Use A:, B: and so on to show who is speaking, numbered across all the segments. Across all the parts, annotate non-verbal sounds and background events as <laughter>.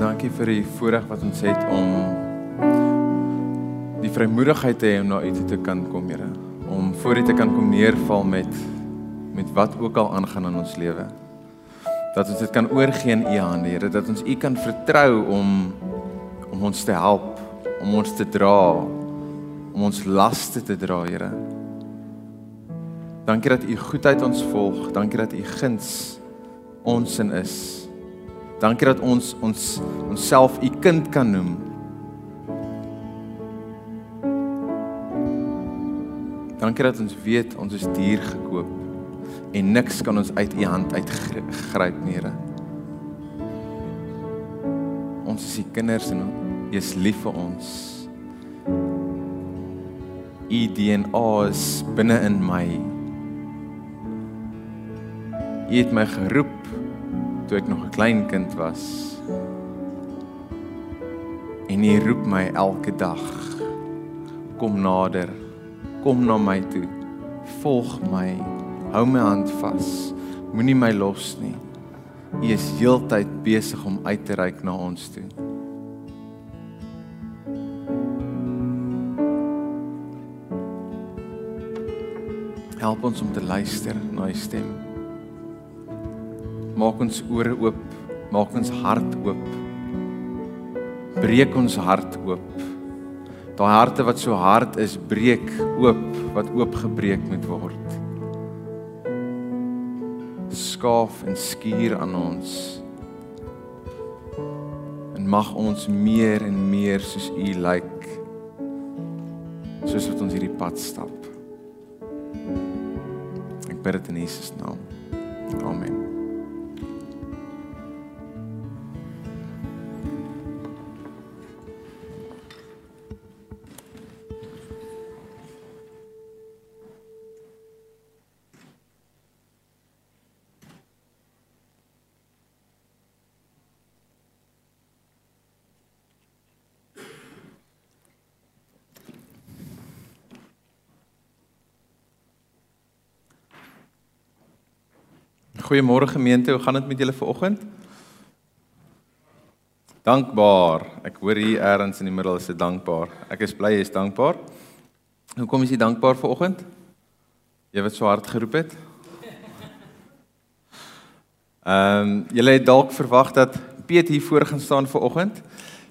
A: dankie vir die voorreg wat ons het om die vrymoedigheid te hê om na U toe te kan kom, Here. Om voor U te kan kom neerval met met wat ook al aangaan in ons lewe. Dat ons dit kan oorgee in U hande, Here, dat ons U kan vertrou om om ons te help, om ons te dra, om ons laste te dra, Here. Dankie dat U goedheid ons volg. Dankie dat U guns ons in is. Dankie dat ons ons onsself U kind kan noem. Dankie dat ons weet ons is duur gekoop en niks kan ons uit U hand uitgryp nie, Here. Ons is U kinders en U is lief vir ons. U DNA is binne in my. U het my geroep toe ek nog 'n klein kind was. En U roep my elke dag. Kom nader. Kom na my toe. Volg my. Hou my hand vas. Moenie my los nie. U is heeltyd besig om uit te reik na ons toe. Help ons om te luister na U stem. Maak ons ore oop, maak ons hart oop. Breek ons hart oop. Daai harte wat so hard is, breek oop, wat oopgebreek moet word. Skaaf en skuur aan ons. En mag ons meer en meer soos U lyk. Soos wat ons hierdie pad stap. Ek bid dit in Jesus naam. Amen. Goeiemôre gemeente, hoe gaan dit met julle vanoggend? Dankbaar. Ek hoor hier eers in die middel is dit dankbaar. Ek is bly jy is dankbaar. Hoekom is jy dankbaar vanoggend? Jy wat so hard geroep het. Ehm, um, julle het dalk verwag dat Piet hier voor gaan staan vanoggend.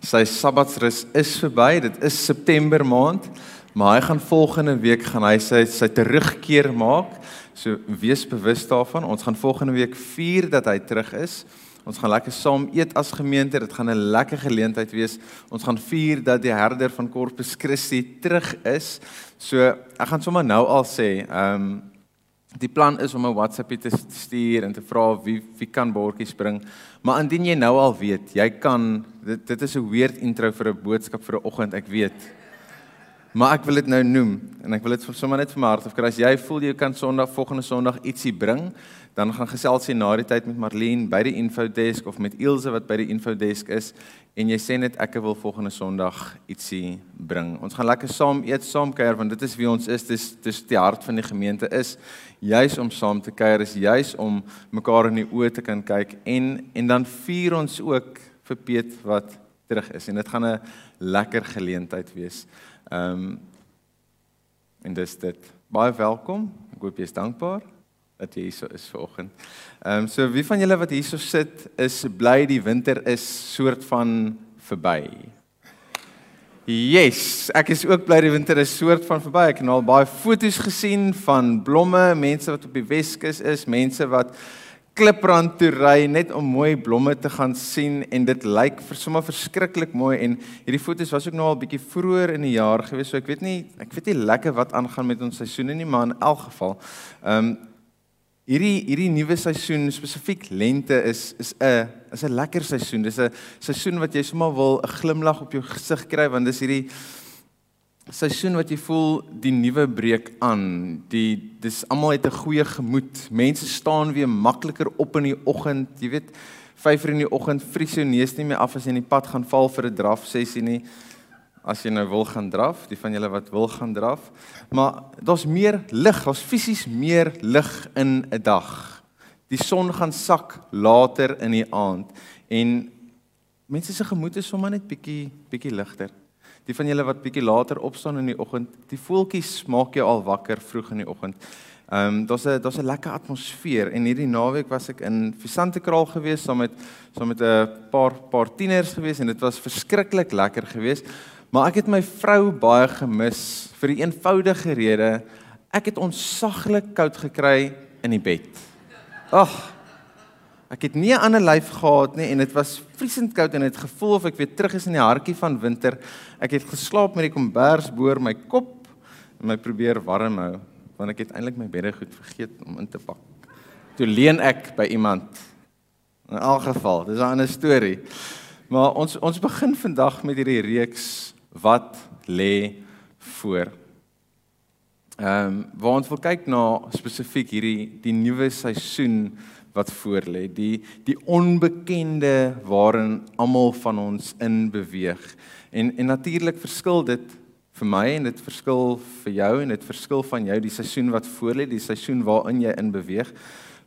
A: Sy Sabbatsrus is verby. Dit is September maand, maar hy gaan volgende week gaan hy sy sy terugkeer maak So wees bewus daarvan. Ons gaan volgende week vier dat hy terug is. Ons gaan lekker saam eet as gemeente. Dit gaan 'n lekker geleentheid wees. Ons gaan vier dat die herder van Corpus Christi terug is. So ek gaan sommer nou al sê, ehm um, die plan is om 'n WhatsApp te stuur en te vra wie wie kan bordjies bring. Maar indien jy nou al weet, jy kan dit dit is 'n weird intro vir 'n boodskap vir 'n oggend, ek weet. Maar ek wil dit nou noem en ek wil dit sommer net vir my hart afkry. As jy voel jy kan Sondag volgende Sondag ietsie bring, dan gaan gesels jy na die tyd met Marlene by die info desk of met Ilse wat by die info desk is en jy sê net ek wil volgende Sondag ietsie bring. Ons gaan lekker saam eet, saam kuier want dit is wie ons is. Dis dis die hart van die gemeente is juis om saam te kuier, is juis om mekaar in die oë te kan kyk en en dan vier ons ook vir Piet wat terug is en dit gaan 'n lekker geleentheid wees. Ehm um, en dis dit. Baie welkom. Ek hoop jy is dankbaar dat jy hier is vanoggend. Ehm um, so wie van julle wat hierso sit is bly die winter is soort van verby. Yes, ek is ook bly die winter is soort van verby. Ek het al baie foto's gesien van blomme, mense wat op die Weskus is, mense wat kliprand toe ry net om mooi blomme te gaan sien en dit lyk vir sommer verskriklik mooi en hierdie foto's was ook nou al bietjie vroeër in die jaar gewees so ek weet nie ek weet nie lekker wat aangaan met ons seisoene nie maar in elk geval ehm um, hierdie hierdie nuwe seisoen spesifiek lente is is 'n is 'n lekker seisoen. Dis 'n seisoen wat jy sommer wil 'n glimlag op jou gesig kry want dis hierdie seisoen wat jy voel die nuwe breek aan. Die dis almal het 'n goeie gemoed. Mense staan weer makliker op in die oggend. Jy weet, 5:00 in die oggend vries jou neus nie meer af as jy in die pad gaan val vir 'n draf sessie nie. As jy nou wil gaan draf, die van julle wat wil gaan draf. Maar daar's meer lig, daar's fisies meer lig in 'n dag. Die son gaan sak later in die aand en mense se gemoed is sommer net bietjie bietjie ligter. Die van julle wat bietjie later opstaan in die oggend, die voeltjies maak jou al wakker vroeg in die oggend. Ehm um, daar's 'n daar's 'n lekker atmosfeer en hierdie naweek was ek in Visantekraal gewees saam met saam met 'n paar paar tieners gewees en dit was verskriklik lekker geweest. Maar ek het my vrou baie gemis vir die eenvoudige rede ek het onsaglik koud gekry in die bed. Ag. Ek het nie 'n ander lyf gehad nie en dit was vriesend koud en dit gevoel of ek weer terug is in die hartjie van winter. Ek het geslaap met die kombers bo my kop en my probeer warm hou want ek het eintlik my beddegoed vergeet om in te pak. Toe leen ek by iemand. In elk geval, dis 'n ander storie. Maar ons ons begin vandag met hierdie reeks wat lê voor. Ehm um, waar ons wil kyk na spesifiek hierdie die nuwe seisoen wat voor lê, die die onbekende waarin almal van ons in beweeg. En en natuurlik verskil dit vir my en dit verskil vir jou en dit verskil van jou die seisoen wat voor lê, die seisoen waarin jy in beweeg,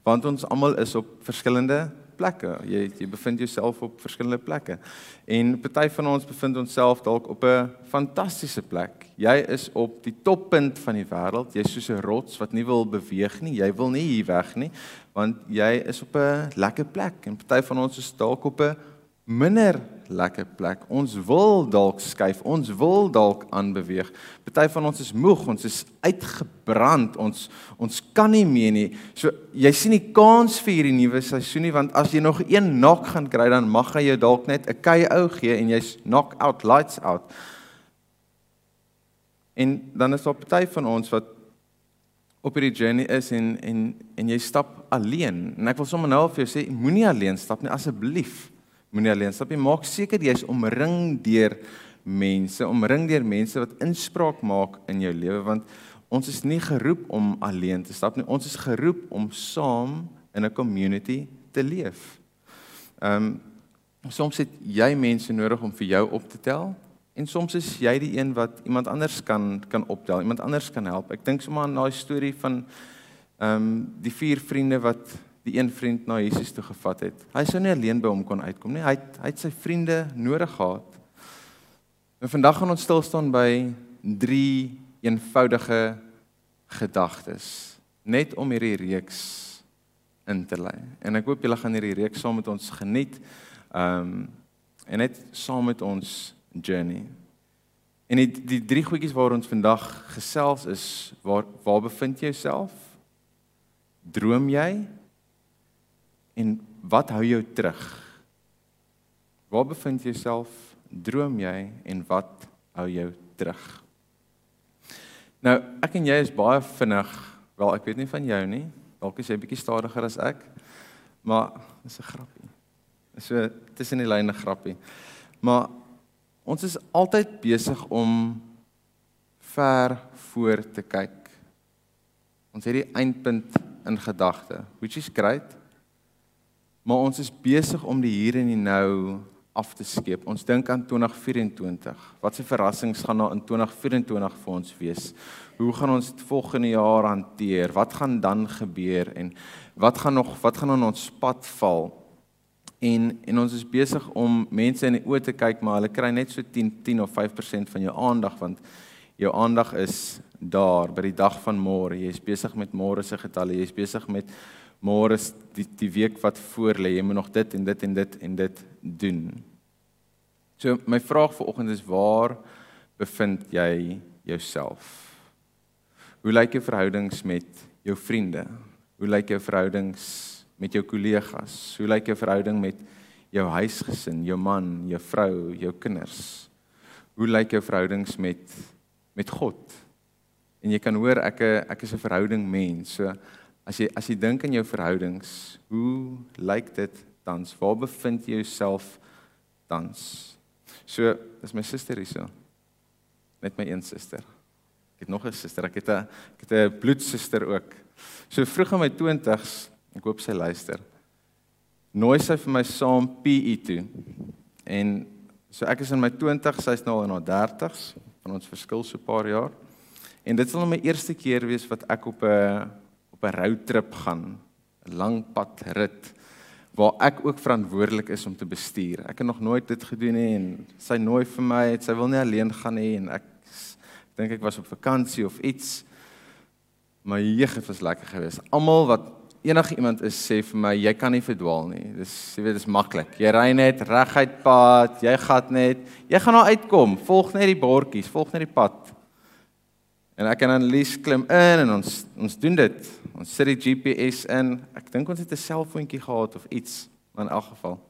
A: want ons almal is op verskillende plekke. Jy jy bevind jouself op verskillende plekke. En party van ons bevind onsself dalk op 'n fantastiese plek. Jy is op die toppunt van die wêreld. Jy's soos 'n rots wat nie wil beweeg nie. Jy wil nie hier weg nie, want jy is op 'n lekker plek. En party van ons is dalk op 'n minder lekker plek. Ons wil dalk skuif, ons wil dalk aanbeweeg. Party van ons is moeg, ons is uitgebrand, ons ons kan nie meer nie. So jy sien die kans vir hierdie nuwe seisoen nie want as jy nog een knock gaan kry dan mag hy jou dalk net 'n kei ou gee en jy's knock out lights out. En dan is daar party van ons wat op hierdie journey is en en en jy stap alleen. En ek wil sommer nou vir jou sê moenie alleen stap nie asseblief moenie alleen stap nie. Maak seker jy's omring deur mense, omring deur mense wat inspraak maak in jou lewe want ons is nie geroep om alleen te stap nie. Ons is geroep om saam in 'n community te leef. Ehm um, soms het jy mense nodig om vir jou op te tel en soms is jy die een wat iemand anders kan kan optel, iemand anders kan help. Ek dink sommer aan daai storie van ehm um, die vier vriende wat die een vriend na Jesus toe gevat het. Hy sou nie alleen by hom kon uitkom nie. Hy het, hy het sy vriende nodig gehad. En vandag gaan ons stil staan by drie eenvoudige gedagtes net om hierdie reeks in te lei. En ek hoop julle gaan hierdie reeks saam met ons geniet. Ehm um, en net saam met ons journey. En die, die drie goedjies waar ons vandag gesels is, waar waar bevind jy jouself? Droom jy? En wat hou jou terug? Waar bevind jy jouself? Droom jy en wat hou jou terug? Nou, ek en jy is baie vinnig. Wel, ek weet nie van jou nie. Dalk is jy bietjie stadiger as ek. Maar dis 'n grappie. Dis so tussen die lyne grappie. Maar ons is altyd besig om ver voor te kyk. Ons het die eindpunt in gedagte, which is great. Maar ons is besig om die hier en die nou af te skep. Ons dink aan 2024. Wat se verrassings gaan daar in 2024 vir ons wees? Hoe gaan ons dit volgende jaar hanteer? Wat gaan dan gebeur en wat gaan nog wat gaan in ons pad val? En en ons is besig om mense in die oë te kyk, maar hulle kry net so 10 10 of 5% van jou aandag want jou aandag is daar by die dag van môre. Jy is besig met môre se getalle. Jy is besig met môre is die die week wat voor lê. Jy moet nog dit en dit en dit en dit doen. So my vraag vir oggend is waar bevind jy jouself? Hoe lyk jou verhoudings met jou vriende? Hoe lyk jou verhoudings met jou kollegas? Hoe lyk jou verhouding met jou huisgesin, jou man, jou vrou, jou kinders? Hoe lyk jou verhoudings met met God? En jy kan hoor ek ek is 'n verhouding mens. So As jy as jy dink aan jou verhoudings, hoe lyk dit tans? Waar bevind jy jouself tans? So, dis my suster hierso. Net my een suster. Ek het nog 'n suster. Ek het 'n ek het 'n bloedsuster ook. So vroeg in my 20's, ek hoop sy luister. Nooi sy vir my saam PE toe. En so ek is in my 20's, sy's nou in haar 30's. Van ons verskil so 'n paar jaar. En dit sal nou my eerste keer wees wat ek op 'n 'n roadtrip gaan, 'n lang pad rit waar ek ook verantwoordelik is om te bestuur. Ek het nog nooit dit gedoen nie en sy nooi vir my, het, sy wil nie alleen gaan nie en ek dink ek was op vakansie of iets. Maar jeeg het was lekker geweest. Almal wat enige iemand is sê vir my jy kan nie verdwaal nie. Dis jy weet dis maklik. Jy ry net reguit pad, jy gaan net, jy gaan nou uitkom. Volg net die bordjies, volg net die pad. En ek en Annelies klim in en ons ons doen dit. Ons sit die GPS in. Ek dink ons het 'n selfoontjie gehad of iets in elk geval.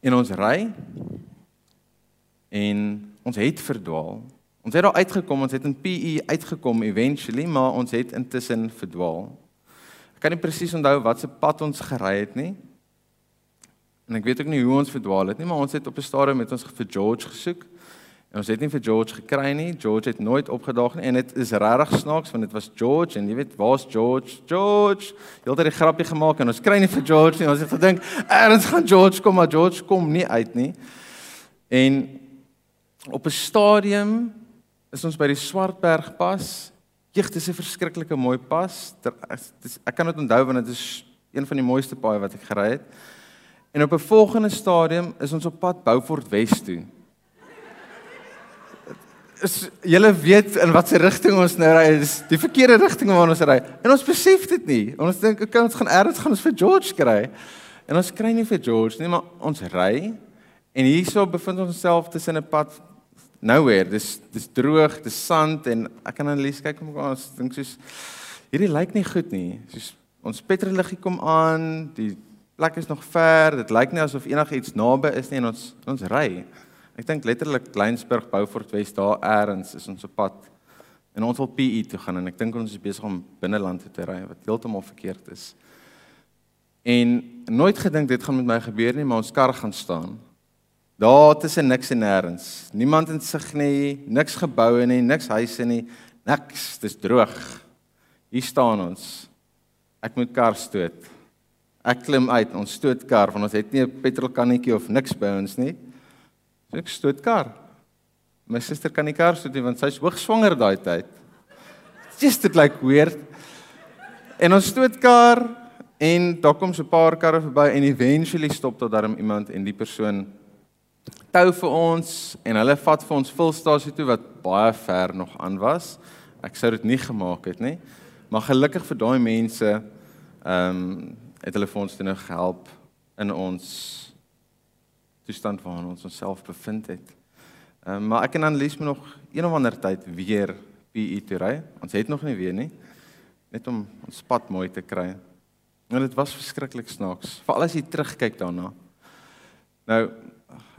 A: En ons ry en ons het verdwaal. Ons het daar uitgekom, ons het in PE uitgekom eventually, maar ons het intussen verdwaal. Ek kan nie presies onthou wat se pad ons gery het nie. En ek weet ook nie hoe ons verdwaal het nie, maar ons het op 'n stadium met ons vir George gesoek. En ons het nie vir George gekry nie. George het nooit opgedaag nie en dit is regtig snaaks want dit was George en jy weet waar's George? George. Jy het 'n grappie gemaak en ons kry nie vir George nie. Ons het gedink, "Erns gaan George kom, maar George kom nie uit nie." En op 'n stadium is ons by die Swartberg pas. Jeeg, dis 'n verskriklike mooi pas. Ek kan dit onthou want dit is een van die mooiste paaie wat ek gery het. En op 'n volgende stadium is ons op pad Beaufort Wes toe is julle weet in watter rigting ons nou ry, dis die verkeerde rigting waarna ons ry. En ons besef dit nie. Ons dink ek kan ons gaan ergens gaan ons vir George kry. En ons kry nie vir George nie, maar ons ry en hierso bevind ons onsself tussen 'n pad nowhere. Dis dis droog, dis sand en ek kan Annelies kyk om ons dink soos hierdie lyk nie goed nie. Soos ons petrolliggie kom aan, die plek is nog ver. Dit lyk nie asof enigiets naby is nie en ons ons ry. Ek dink letterlik Kleinsburg, Beaufort Wes daar eers is ons op pad. En ons wil PE toe gaan en ek dink ons is besig om binneland te ry wat heeltemal verkeerd is. En nooit gedink dit gaan met my gebeur nie, maar ons kar gaan staan. Daar tussen niks en nêrens. Niemand in sig nie, niks geboue nie, niks huise nie, niks. Dis droog. Hier staan ons. Ek moet kar stoot. Ek klim uit, ons stoot kar want ons het nie 'n petrolkannetjie of niks by ons nie. Ek stoot kar. My suster kan nie kar stoot nie want sy's hoog swanger daai tyd. Just it like weird. En ons stoot kar en daar kom so 'n paar karre verby en eventually stop tot daarom iemand en die persoon tou vir ons en hulle vat vir ons fulstasie toe wat baie ver nog aan was. Ek sou dit nie gemaak het nie. Maar gelukkig vir daai mense ehm um, het hulle vir ons toe nou gehelp in ons toestand waarin ons onsself bevind het. Ehm um, maar ek en Annelies moet nog een of ander tyd weer PE toe ry. Ons het nog nie weer nie. Net om ons pad mooi te kry. En dit was verskriklik snaaks, veral as jy terugkyk daarna. Nou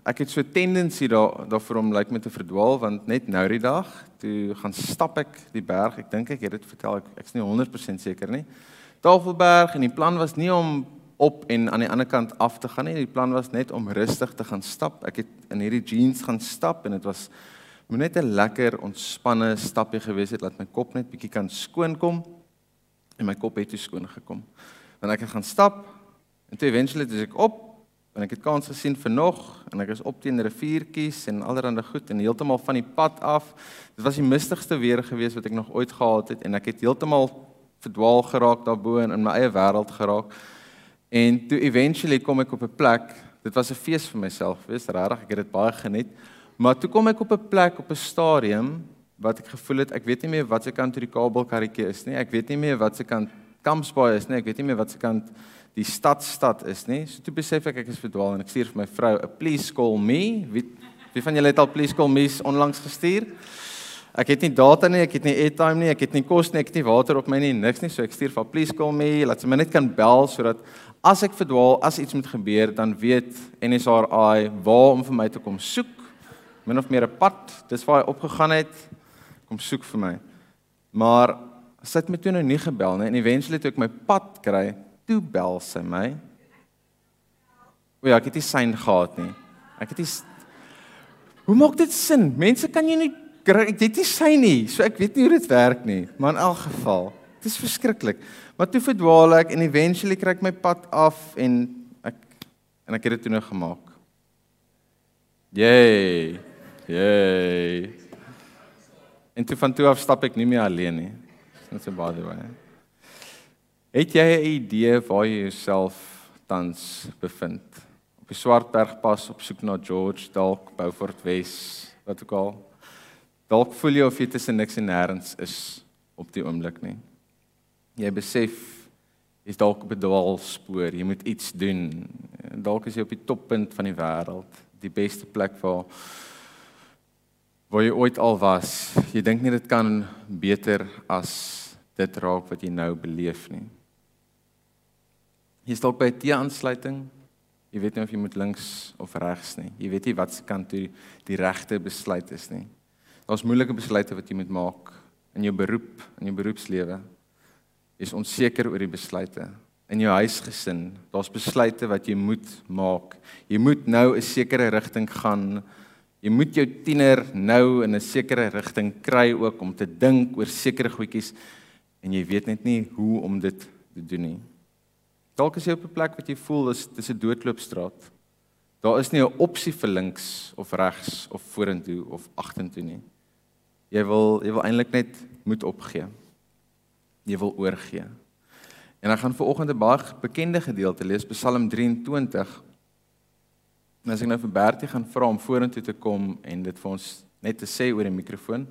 A: ek het so 'n tendensie daar daarvoor om lyk like, met te verdwaal want net nou die dag toe gaan stap ek die berg. Ek dink ek het dit vertel ek ek's nie 100% seker nie. Tafelberg en die plan was nie om op en aan die ander kant af te gaan nie. Die plan was net om rustig te gaan stap. Ek het in hierdie jeans gaan stap en dit was net 'n lekker ontspanne stappie gewees het laat my kop net bietjie kan skoon kom en my kop het toe skoon gekom. Dan ek het gaan stap en toe eventually het ek op en ek het kans gesien vir nog en ek is op teen riviertjies en allerlei goed en heeltemal van die pad af. Dit was die mistigste weer gewees wat ek nog ooit gehad het en ek het heeltemal verdwaal geraak daarbo in my eie wêreld geraak. En toe eventually kom ek op 'n plek. Dit was 'n fees vir myself, weet regtig, ek het dit baie geniet. Maar toe kom ek op 'n plek op 'n stadium wat ek gevoel het ek weet nie meer wat se kant toe die kabelkarretjie is nie. Ek weet nie meer wat se kant Kampsbaai is nie. Ek weet nie meer wat se kant die stadstad is nie. So toe besef ek ek is verdwaal en ek stuur vir my vrou please call me. Wie wie van julle het al please call me's onlangs gestuur? Ek het nie data nie, ek het nie airtime nie, ek het nie kos nie, ek het nie water op my nie, niks nie. So ek stuur vir please call me, laat sy my net kan bel sodat as ek verdwaal, as iets moet gebeur, dan weet NSRI waar om vir my te kom soek. Min of meer 'n pad, dis waar hy opgegaan het, kom soek vir my. Maar sy het my toe nou nie gebel nie en eventually toe ek my pad kry, toe bel sy my. O ja, ek het nie sein gehad nie. Ek het nie Hoe maak dit sin? Mense kan jy nie kry ek het nie sein nie. So ek weet nie hoe dit werk nie, maar in elk geval, dit is verskriklik. Maar toe verdwaal ek en eventually kry ek my pad af en ek en ek het dit toe nou gemaak. Yay. Yay. En toe van toe af stap ek nie meer alleen nie. Net so by the way. Het jy 'n idee waar jy jouself tans bevind. Op die Swartbergpas op soek na George dalk Beaufort Wes, wat ook al. Dalk voel jy of jy tussen niks en nêrens is op die oomblik nie. Jy besef jy's dalk op 'n dwaalspoor, jy moet iets doen. Dalk is jy op die toppunt van die wêreld, die beste plek waar waar jy ooit al was. Jy dink nie dit kan beter as dit raak wat jy nou beleef nie. Jy stop by 'n T-aansluiting. Jy weet nie of jy moet links of regs nie. Jy weet nie wat se kant toe die regte besluit is nie. Daar's moeilike besluite wat jy moet maak in jou beroep, in jou beroepslewe. Jy's onseker oor die besluite in jou huisgesin. Daar's besluite wat jy moet maak. Jy moet nou 'n sekere rigting gaan. Jy moet jou tiener nou in 'n sekere rigting kry ook om te dink oor sekere goedjies en jy weet net nie hoe om dit te doen nie. Dalk is jy op 'n plek wat jy voel is dis 'n doodloopstraat. Daar is nie 'n opsie vir links of regs of vorentoe of agtertoe nie. Jy wil jy wil eintlik net moet opgee. Jy wil oorgee. En ek gaan vir oggend 'n baie bekende gedeelte lees, Psalm 23. En as ek nou vir Bertie gaan vra om vorentoe te kom en dit vir ons net te sê oor die mikrofoon.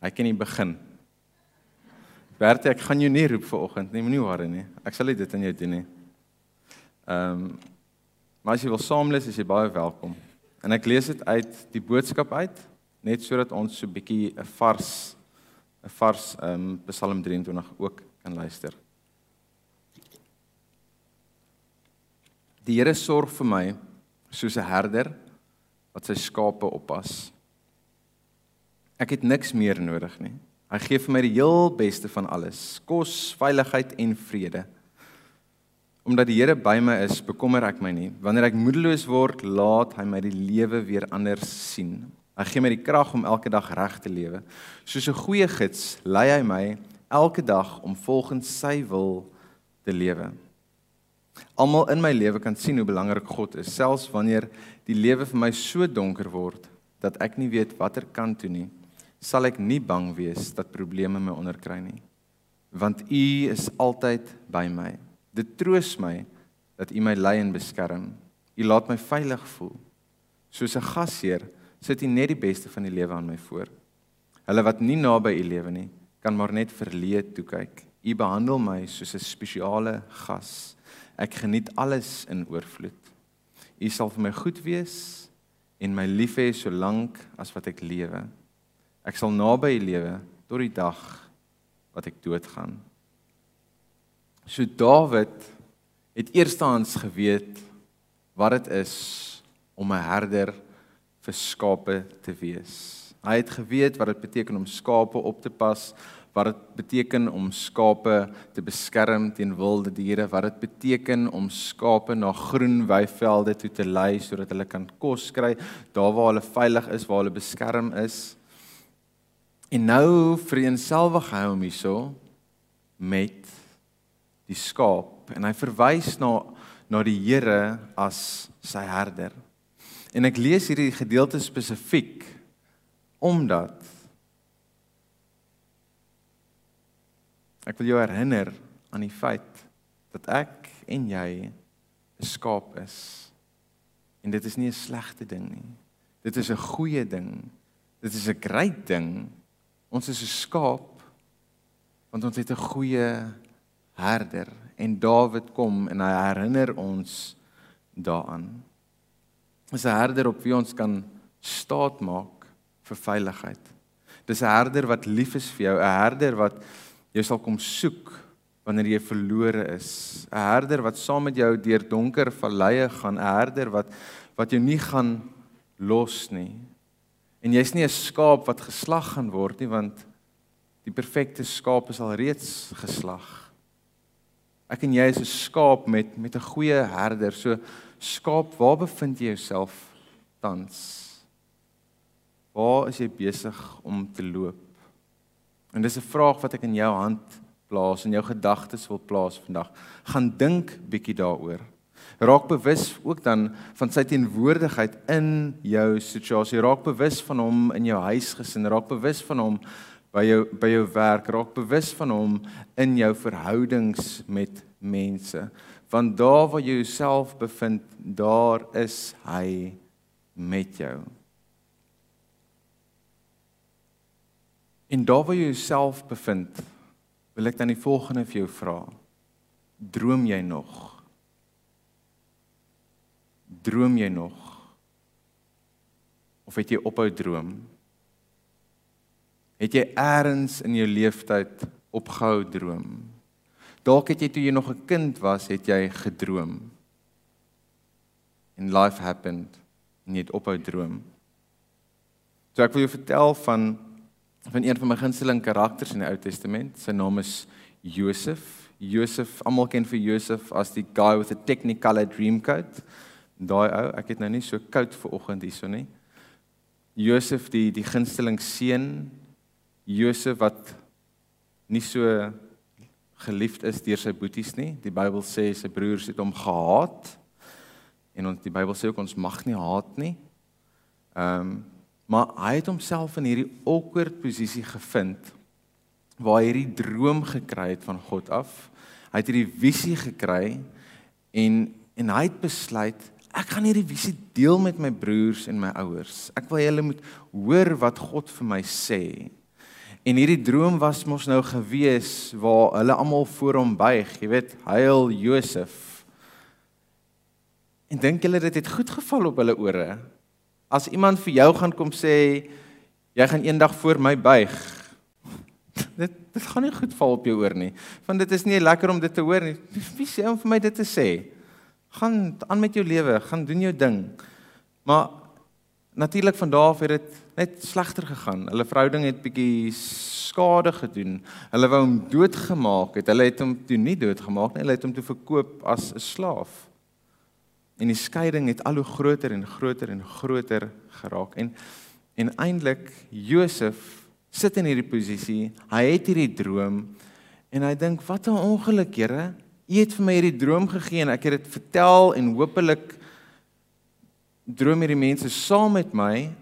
A: Hy kan nie begin. Bertie, ek gaan jou nie roep vir oggend nie, moenie worry nie. Ek sal dit aan jou doen nie. Ehm um, maar as jy wil saam lees, is jy baie welkom. En ek lees dit uit die boodskap uit net sodat ons so 'n bietjie 'n vars 'n vars ehm um, Psalm 23 ook kan luister. Die Here sorg vir my soos 'n herder wat sy skape oppas. Ek het niks meer nodig nie. Hy gee vir my die heel beste van alles: kos, veiligheid en vrede. Omdat die Here by my is, bekommer ek my nie. Wanneer ek moedeloos word, laat hy my die lewe weer anders sien. Hy gee my die krag om elke dag reg te lewe. Soos 'n goeie gids lei hy my elke dag om volgens sy wil te lewe. Almal in my lewe kan sien hoe belangrik God is, selfs wanneer die lewe vir my so donker word dat ek nie weet watter kant toe nie sal ek nie bang wees dat probleme my onderkry nie. Want U is altyd by my. Dit troos my dat U my lei en beskerm. U laat my veilig voel. Soos 'n gasheer sit U net die beste van die lewe aan my voor. Hulle wat nie naby U lewe nie, kan maar net verleë toe kyk. U behandel my soos 'n spesiale gas. Ek geniet alles in oorvloed. U sal vir my goed wees en my lief hê solank as wat ek lewe. Ek sal naby U lewe tot die dag wat ek doodgaan. So Dawid het eerstehands geweet wat dit is om 'n herder vir skape te wees. Hy het geweet wat dit beteken om skape op te pas, wat dit beteken om skape te beskerm teen wilde diere, wat dit beteken om skape na groen weivelde toe te lei sodat hulle kan kos kry, daar waar hulle veilig is, waar hulle beskerm is. En nou vereenselwig hy hom hierso met die skaap en hy verwys na na die Here as sy herder. En ek lees hierdie gedeelte spesifiek omdat ek wil jou herinner aan die feit dat ek en jy 'n skaap is. En dit is nie 'n slegte ding nie. Dit is 'n goeie ding. Dit is 'n great ding Ons is 'n skaap want ons het 'n goeie herder en Dawid kom en hy herinner ons daaraan. Dis 'n herder op wie ons kan staat maak vir veiligheid. Dis 'n herder wat lief is vir jou, 'n herder wat jou sal kom soek wanneer jy verlore is. 'n Herder wat saam met jou deur donker valleie gaan, 'n herder wat wat jou nie gaan los nie. En jy's nie 'n skaap wat geslag gaan word nie want die perfekte skaap is al reeds geslag. Ek en jy is 'n skaap met met 'n goeie herder. So skaap, waar bevind jy jouself tans? Waar is jy besig om te loop? En dis 'n vraag wat ek in jou hand plaas en jou gedagtes wil plaas vandag. Gaan dink bietjie daaroor. Raak bewus ook dan van sy teenwoordigheid in jou situasie. Raak bewus van hom in jou huisgesin. Raak bewus van hom by jou by jou werk, raak bewus van hom in jou verhoudings met mense. Want daar waar jy jouself bevind, daar is hy met jou. En daar waar jy jouself bevind, wil ek dan die volgende vir jou vra. Droom jy nog? Droom jy nog? Of het jy ophou droom? Het jy eers in jou lewenstyd opgehou droom? Dalk het jy toe jy nog 'n kind was, het jy gedroom. And life happened en jy het ophou droom. So ek wil jou vertel van van een van my gunsteling karakters in die Ou Testament. Sy naam is Josef. Josef, almal ken vir Josef as die guy with a technicolor dream coat. Daai ou, ek het nou nie so koud vir oggend hierso nie. Josef die die gunsteling seun Josef wat nie so geliefd is deur sy boeties nie. Die Bybel sê sy broers het hom gehaat. En ons die Bybel sê ook ons mag nie haat nie. Ehm um, maar hy het homself in hierdie awkward posisie gevind waar hy hierdie droom gekry het van God af. Hy het hierdie visie gekry en en hy het besluit ek gaan hierdie visie deel met my broers en my ouers. Ek wil hulle moet hoor wat God vir my sê. En hierdie droom was mos nou gewees waar hulle almal voor hom buig, jy weet, heil Josef. En dink julle dit het goed geval op hulle ore? As iemand vir jou gaan kom sê jy gaan eendag voor my buig. <laughs> Dit dit gaan nie goed val op jou oor nie. Want dit is nie lekker om dit te hoor nie. <laughs> Wie sê om vir my dit te sê? Gaan aan met jou lewe, gaan doen jou ding. Maar natuurlik van daar af het dit net slegter gegaan. Hulle verhouding het bietjie skade gedoen. Hulle wou hom doodgemaak het. Hulle het hom toe nie doodgemaak nie. Hulle het hom toe verkoop as 'n slaaf. En die skeiding het al hoe groter en groter en groter geraak. En en eintlik Josef sit in hierdie posisie. Hy het hierdie droom en hy dink wat 'n ongeluk, Here. U het vir my hierdie droom gegee en ek het dit vertel en hopelik droom hierdie mense saam met my,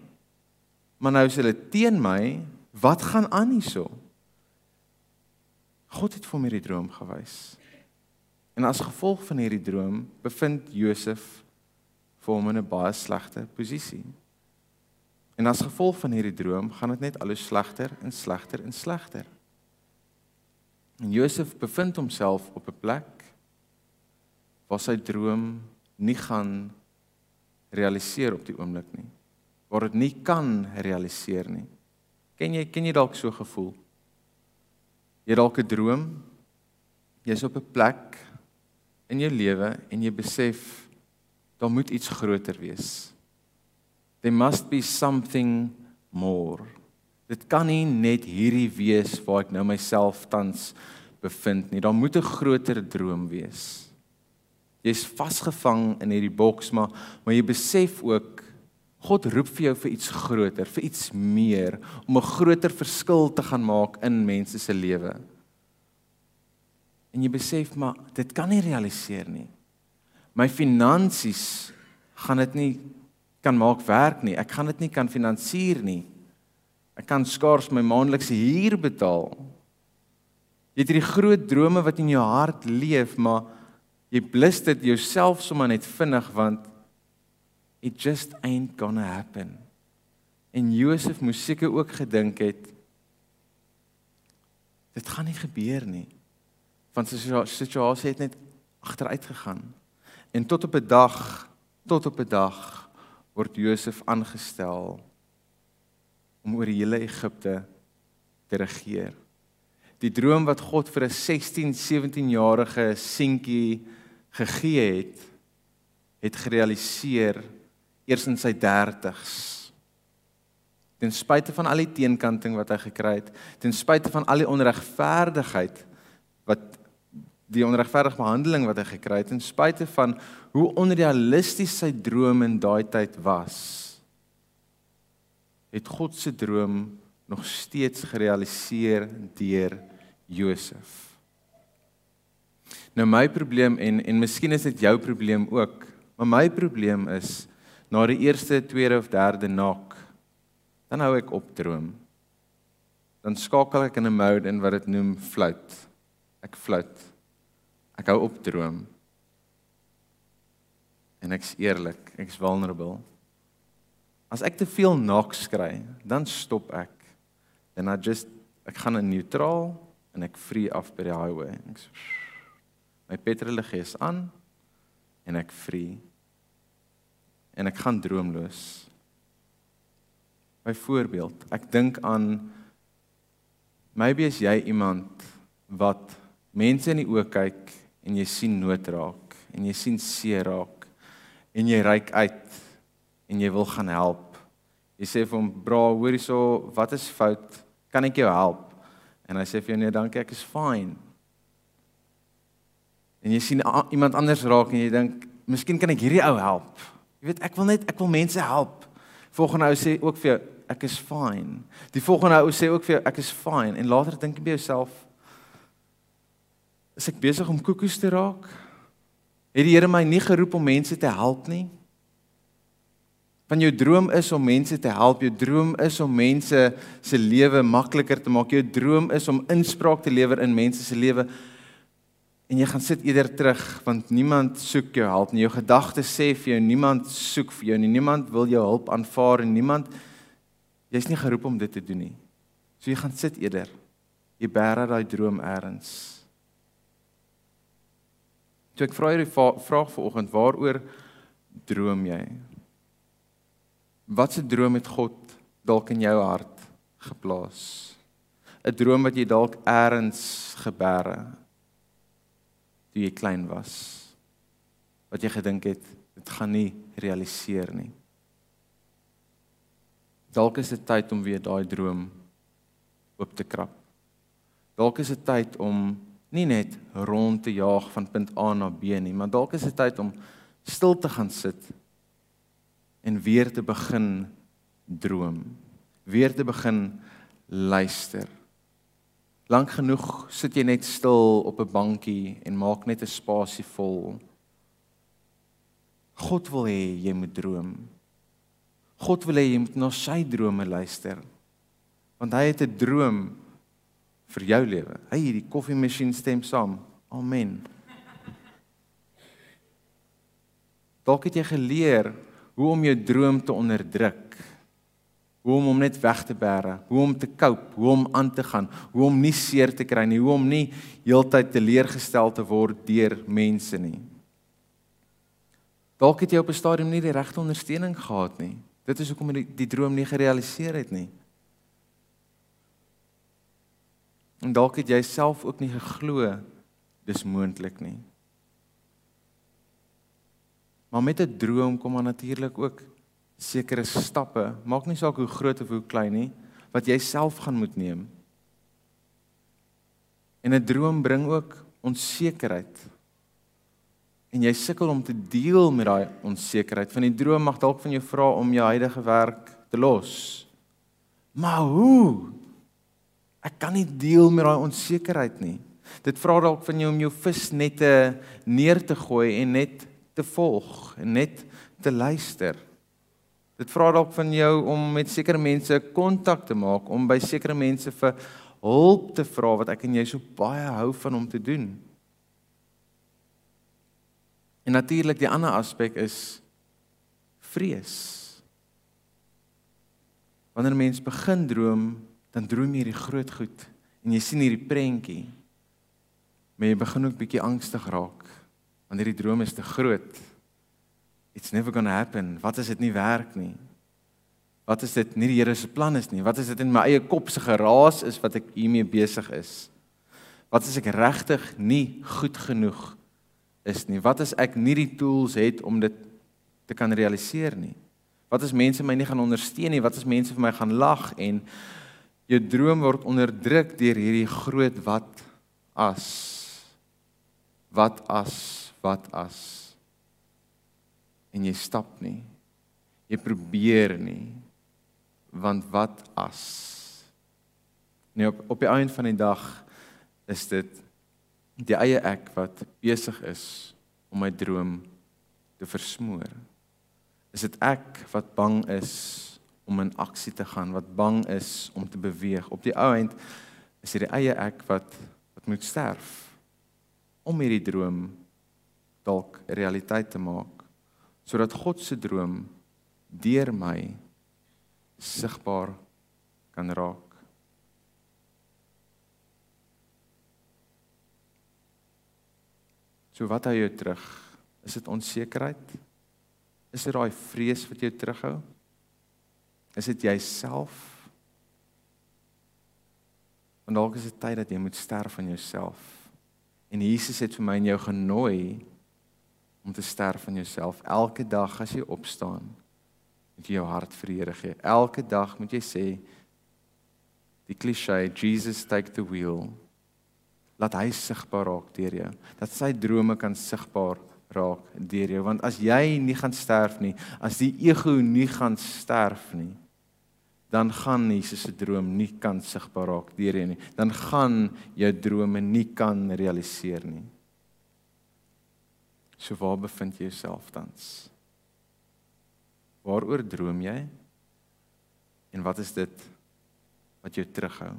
A: maar nou is hulle teen my. Wat gaan aan hierso? God het vir my hierdie droom gewys. En as gevolg van hierdie droom bevind Josef vir hom in 'n baie slegte posisie. En as gevolg van hierdie droom gaan dit net al hoe slegter en slegter en slegter. En Josef bevind homself op 'n plek waar sy droom nie gaan realiseer op die oomblik nie. Waar dit nie kan realiseer nie. Ken jy ken jy dalk so gevoel? Jy dalk 'n droom. Jy's op 'n plek in jou lewe en jy besef daar moet iets groter wees. There must be something more. Dit kan nie net hierdie wees waar ek nou myself tans bevind nie. Daar moet 'n groter droom wees. Jy's vasgevang in hierdie boks, maar maar jy besef ook God roep vir jou vir iets groter, vir iets meer, om 'n groter verskil te gaan maak in mense se lewe. En jy besef maar dit kan nie realiseer nie. My finansies gaan dit nie kan maak werk nie. Ek gaan dit nie kan finansier nie. Ek kan skaars my maandelikse huur betaal. Jy het hierdie groot drome wat in jou hart leef, maar jy blus dit jouself sommer net vinnig want it just ain't gonna happen. En Josef moes seker ook gedink het dit gaan nie gebeur nie. Want sy situasie het net agteruit gegaan. En tot op 'n dag, tot op 'n dag word Josef aangestel om oor hele Egipte te regeer. Die droom wat God vir 'n 16, 17 jarige seentjie gegee het, het gerealiseer eers in sy 30s. Ten spyte van al die teenkanting wat hy gekry het, ten spyte van al die onregverdigheid wat die onregverdige behandeling wat hy gekry het, ten spyte van hoe onrealisties sy droom in daai tyd was, het God se droom nog steeds gerealiseer deur Josef. Nou my probleem en en miskien is dit jou probleem ook, maar my probleem is na die eerste, tweede of derde nak dan hou ek op droom. dan skakel ek in 'n mode in wat dit noem float. Ek float. Ek hou op droom. En ek's eerlik, ek's vulnerable. As ek te veel knocks kry, dan stop ek. Then I just ek gaan in neutraal en ek free af by die highway. Ek so, my petrol gees aan en ek free. En ek gaan droomloos. Byvoorbeeld, ek dink aan maybe is jy iemand wat mense in die oë kyk en jy sien nood raak en jy sien seer raak en jy reik uit en jy wil gaan help. Jy sê vir hom, "Bra, hoor hierso, wat is fout? Kan ek jou help?" En hy sê vir jou, "Nee, dankie, ek is fine." En jy sien iemand anders raak en jy dink, "Miskien kan ek hierdie ou help." Jy weet, ek wil net ek wil mense help. Volgende ou sê ook vir jou, ek is fine. Die volgende ou sê ook vir jou ek is fine en later dink jy by jouself is ek besig om koekies te raak? Het die Here my nie geroep om mense te help nie? Van jou droom is om mense te help. Jou droom is om mense se lewe makliker te maak. Jou droom is om inspraak te lewer in mense se lewe. En jy gaan sit eerder terug want niemand soek jou hulp nie. Jou gedagtes sê vir jou niemand soek vir jou nie. Niemand wil jou hulp aanvaar en niemand Jy's nie geroep om dit te doen nie. So jy gaan sit eerder. Jy bære daai droom eers. So ek vra hierdie vraag vanoggend, waaroor droom jy? Wat 'n droom het God dalk in jou hart geplaas? 'n Droom wat jy dalk eers gebêre toe jy klein was. Wat jy gedink het dit gaan nie realiseer nie. Dalk is dit tyd om weer daai droom oop te krap. Dalk is dit tyd om nie net rond te jaag van punt A na B nie, maar dalk is dit tyd om stil te gaan sit en weer te begin droom, weer te begin luister. Lank genoeg sit jy net stil op 'n bankie en maak net 'n spasie vol. God wil hê jy moet droom. God wil hê jy moet na sy drome luister. Want hy het 'n droom vir jou lewe. Hy hierdie koffiemasjien stem saam. Amen. Dalk het jy geleer hoe om jou droom te onderdruk. Hoe om hom net weg te bære, hoe om te cope, hoe om aan te gaan, hoe om nie seer te kry nie, hoe om nie heeltyd teleurgestel te word deur mense nie. Dalk het jy op 'n stadium nie die regte ondersteuning gehad nie. Dit is hoekom die, die droom nie gerealiseer het nie. En dalk het jy self ook nie geglo dis moontlik nie. Maar met 'n droom kom maar natuurlik ook sekere stappe, maak nie saak hoe groot of hoe klein nie, wat jy self gaan moet neem. En 'n droom bring ook onsekerheid en jy sukkel om te deel met daai onsekerheid van die droom mag dalk van jou vra om jou huidige werk te los. Maar hoe? Ek kan nie deel met daai onsekerheid nie. Dit vra dalk van jou om jou visnette neer te gooi en net te volg en net te luister. Dit vra dalk van jou om met sekere mense kontak te maak, om by sekere mense vir hulp te vra wat ek en jy so baie hou van om te doen. En natuurlik die ander aspek is vrees. Wanneer 'n mens begin droom, dan droom jy hierdie groot goed en jy sien hierdie prentjie. Maar jy begin ook bietjie angstig raak wanneer die droom is te groot. It's never going to happen. Wat as dit nie werk nie? Wat as dit nie die Here se plan is nie? Wat as dit in my eie kop se geraas is wat ek hiermee besig is? Wat as ek regtig nie goed genoeg is nie? Wat as ek nie die tools het om dit te kan realiseer nie? Wat as mense my nie gaan ondersteun nie? Wat as mense vir my gaan lag en jou droom word onderdruk deur hierdie groot wat as wat as wat as en jy stap nie. Jy probeer nie. Want wat as Nee op op die einde van die dag is dit die eie ek wat besig is om my droom te versmoor. Is dit ek wat bang is om in aksie te gaan, wat bang is om te beweeg. Op die ou end is dit die eie ek wat wat moet sterf om hierdie droom dalk realiteit te maak sodat God se droom deur my sigbaar kan raak. So wat hou jou terug? Is dit onsekerheid? Is dit daai vrees wat jou terughou? Is dit jouself? Want dalk is dit tyd dat jy moet sterf aan jouself. En Jesus het vir my en jou genooi om te sterf aan jouself elke dag as jy opstaan. Moet jy jou hart vir die Here gee. Elke dag moet jy sê die klise Jesus take the wheel. Laat hy sigbaar raak deur jou. Dat sy drome kan sigbaar raak deur jou want as jy nie gaan sterf nie, as die ego nie gaan sterf nie, dan gaan Jesus se droom nie kan sigbaar raak deur jou nie. Dan gaan jou drome nie kan realiseer nie. So waar bevind jy jouself tans? Waaroor droom jy? En wat is dit wat jou terughou?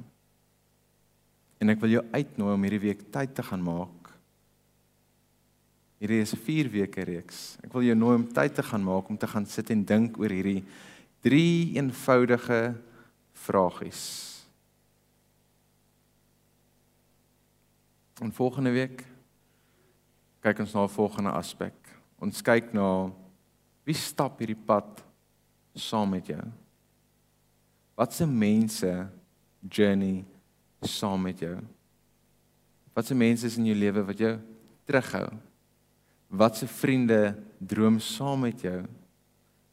A: En ek wil jou uitnooi om hierdie week tyd te gaan maak. Hierdie is 'n 4 weke reeks. Ek wil jou nooi om tyd te gaan maak om te gaan sit en dink oor hierdie drie eenvoudige vragies. En volgende week kyk ons na 'n volgende aspek. Ons kyk na wie stap hierdie pad saam met jou? Wat se mense journey saam met jou? Wat se mense is in jou lewe wat jou terughou? Wat se vriende droom saam met jou?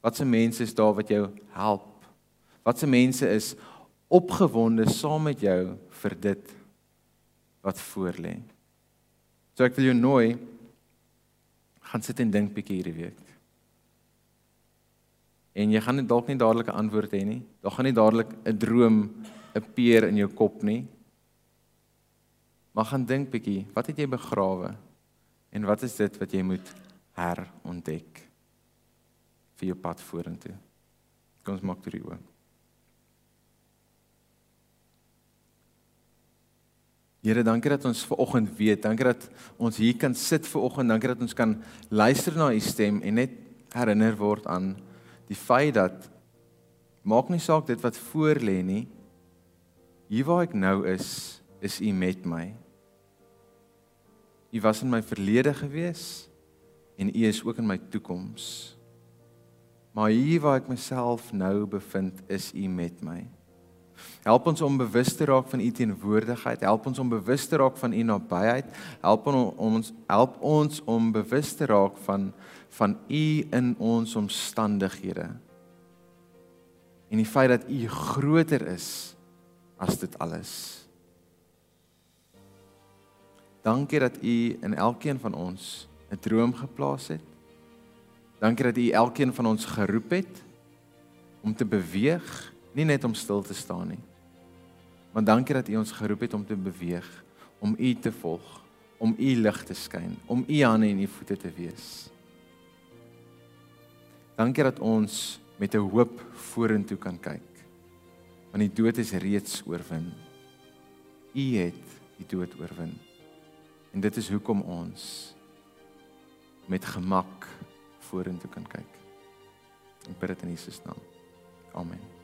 A: Wat se mense is daar wat jou help? Wat se mense is opgewonde saam met jou vir dit wat voorlê? So ek wil jou nooi gaan sit en dink bietjie hierdie week. En jy gaan nie dalk nie dadelik 'n antwoord hê nie. Daar gaan nie dadelik 'n droom appear in jou kop nie. Maar gaan dink bietjie, wat het jy begrawe? En wat is dit wat jy moet herontdek? vir jou pad vorentoe. Kom ons maak dit oop. Here, dankie dat ons ver oggend weet. Dankie dat ons hier kan sit ver oggend. Dankie dat ons kan luister na u stem en net herinner word aan die feit dat maak nie saak dit wat voor lê nie. Hier waar ek nou is, is u met my. U was in my verlede gewees en u is ook in my toekoms. Maar hier waar ek myself nou bevind, is U met my. Help ons om bewus te raak van U teenwoordigheid, help ons om bewus te raak van U nabyheid, help ons help ons om bewus te raak van van U in ons omstandighede. En die feit dat U groter is as dit alles. Dankie dat U in elkeen van ons 'n droom geplaas het Dankie dat U elkeen van ons geroep het om te beweeg, nie net om stil te staan nie. Maar dankie dat U ons geroep het om te beweeg, om U te volg, om U lig te skyn, om U hande en U voete te wees. Dankie dat ons met 'n hoop vorentoe kan kyk. Want die dood is reeds oorwin. U het die dood oorwin. En dit is hoekom ons met gemak vorentoe kan kyk. Ek bid dit in Jesus naam. Amen.